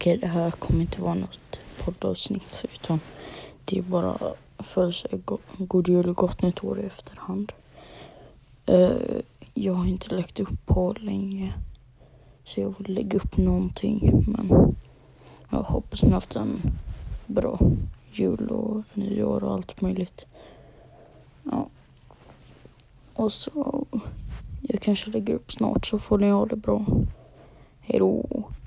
okej det här kommer inte vara något poddavsnitt utan det är bara för att säga go- god jul och gott nytt år i efterhand. Uh, jag har inte lagt upp på länge så jag vill lägga upp någonting men jag hoppas ni har haft en bra jul och nyår och allt möjligt. Ja. Och så jag kanske lägger upp snart så får ni ha det bra. Hejdå.